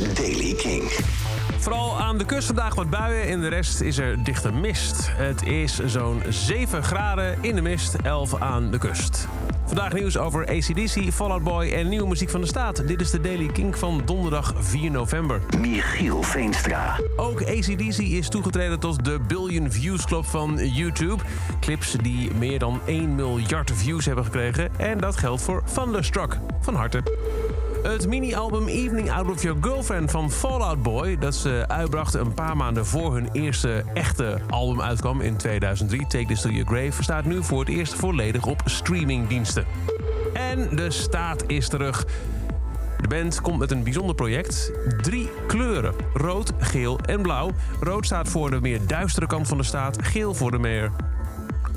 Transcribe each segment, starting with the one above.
is Daily King. Vooral aan de kust vandaag wat buien. In de rest is er dichte mist. Het is zo'n 7 graden in de mist, 11 aan de kust. Vandaag nieuws over ACDC, Fallout Boy en nieuwe muziek van de staat. Dit is de Daily King van donderdag 4 november. Michiel Veenstra. Ook ACDC is toegetreden tot de Billion Views Club van YouTube. Clips die meer dan 1 miljard views hebben gekregen. En dat geldt voor Thunderstruck. Van harte. Het mini-album Evening Out of Your Girlfriend van Fallout Boy... dat ze uitbrachten een paar maanden voor hun eerste echte album uitkwam in 2003... Take This To Your Grave, staat nu voor het eerst volledig op streamingdiensten. En de staat is terug. De band komt met een bijzonder project. Drie kleuren. Rood, geel en blauw. Rood staat voor de meer duistere kant van de staat. Geel voor de meer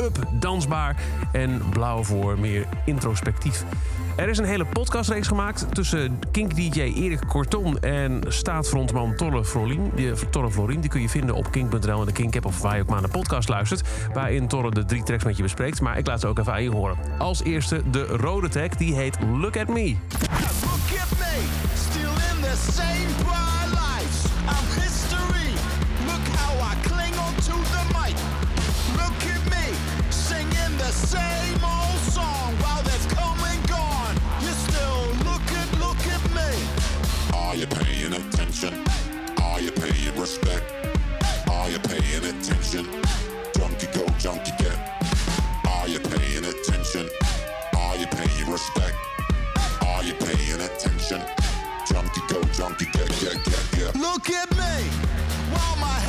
up, dansbaar. En blauw voor meer introspectief. Er is een hele podcastreeks gemaakt tussen Kink-DJ Erik Korton en staatsfrontman Torre Florien. Die, Florien die kun je vinden op kink.nl en de Kink-app of waar je ook maar naar de podcast luistert. Waarin Torre de drie tracks met je bespreekt. Maar ik laat ze ook even aan je horen. Als eerste de rode track, die heet Look At Me. Look at me, still in the same lights. I'm history. Look how I cling on to the same old song while they've come and gone. You still look at, look at me. Are you paying attention? Are you paying respect? Are you paying attention? Junkie go, junkie get. Are you paying attention? Are you paying respect? Are you paying attention? Junkie go, junkie get, get, get, get. Look at me, while my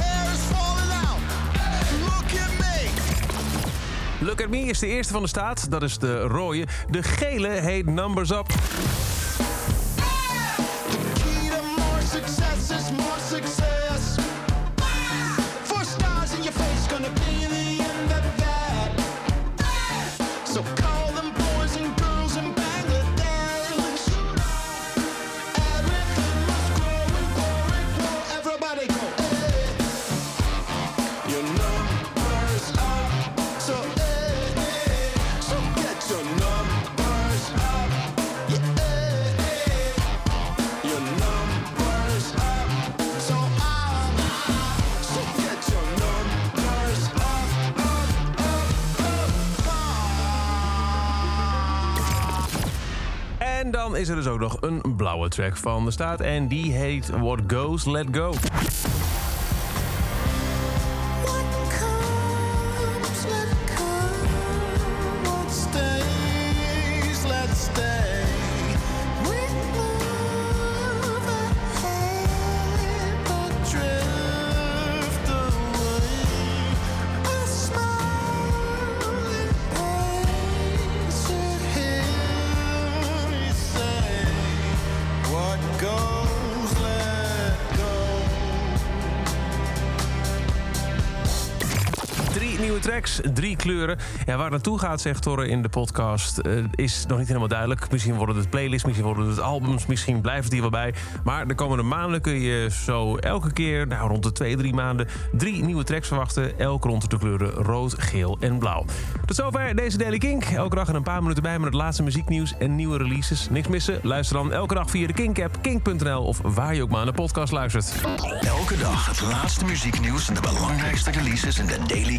Look At Me is de eerste van de staat. Dat is de rode. De gele heet Numbers Up. En dan is er dus ook nog een blauwe track van de staat. En die heet What Goes, Let Go. Nieuwe tracks, drie kleuren. Ja, waar naartoe gaat, zegt Torre in de podcast, eh, is nog niet helemaal duidelijk. Misschien worden het playlists, misschien worden het albums, misschien blijft het hier wel bij. Maar de komende maanden kun je zo elke keer, nou rond de twee, drie maanden, drie nieuwe tracks verwachten. Elk rond de kleuren rood, geel en blauw. Tot zover deze Daily Kink. Elke dag er een paar minuten bij met het laatste muzieknieuws en nieuwe releases. Niks missen? Luister dan elke dag via de Kink-app, kink.nl of waar je ook maar naar de podcast luistert. Elke dag het laatste muzieknieuws en de belangrijkste releases in de Daily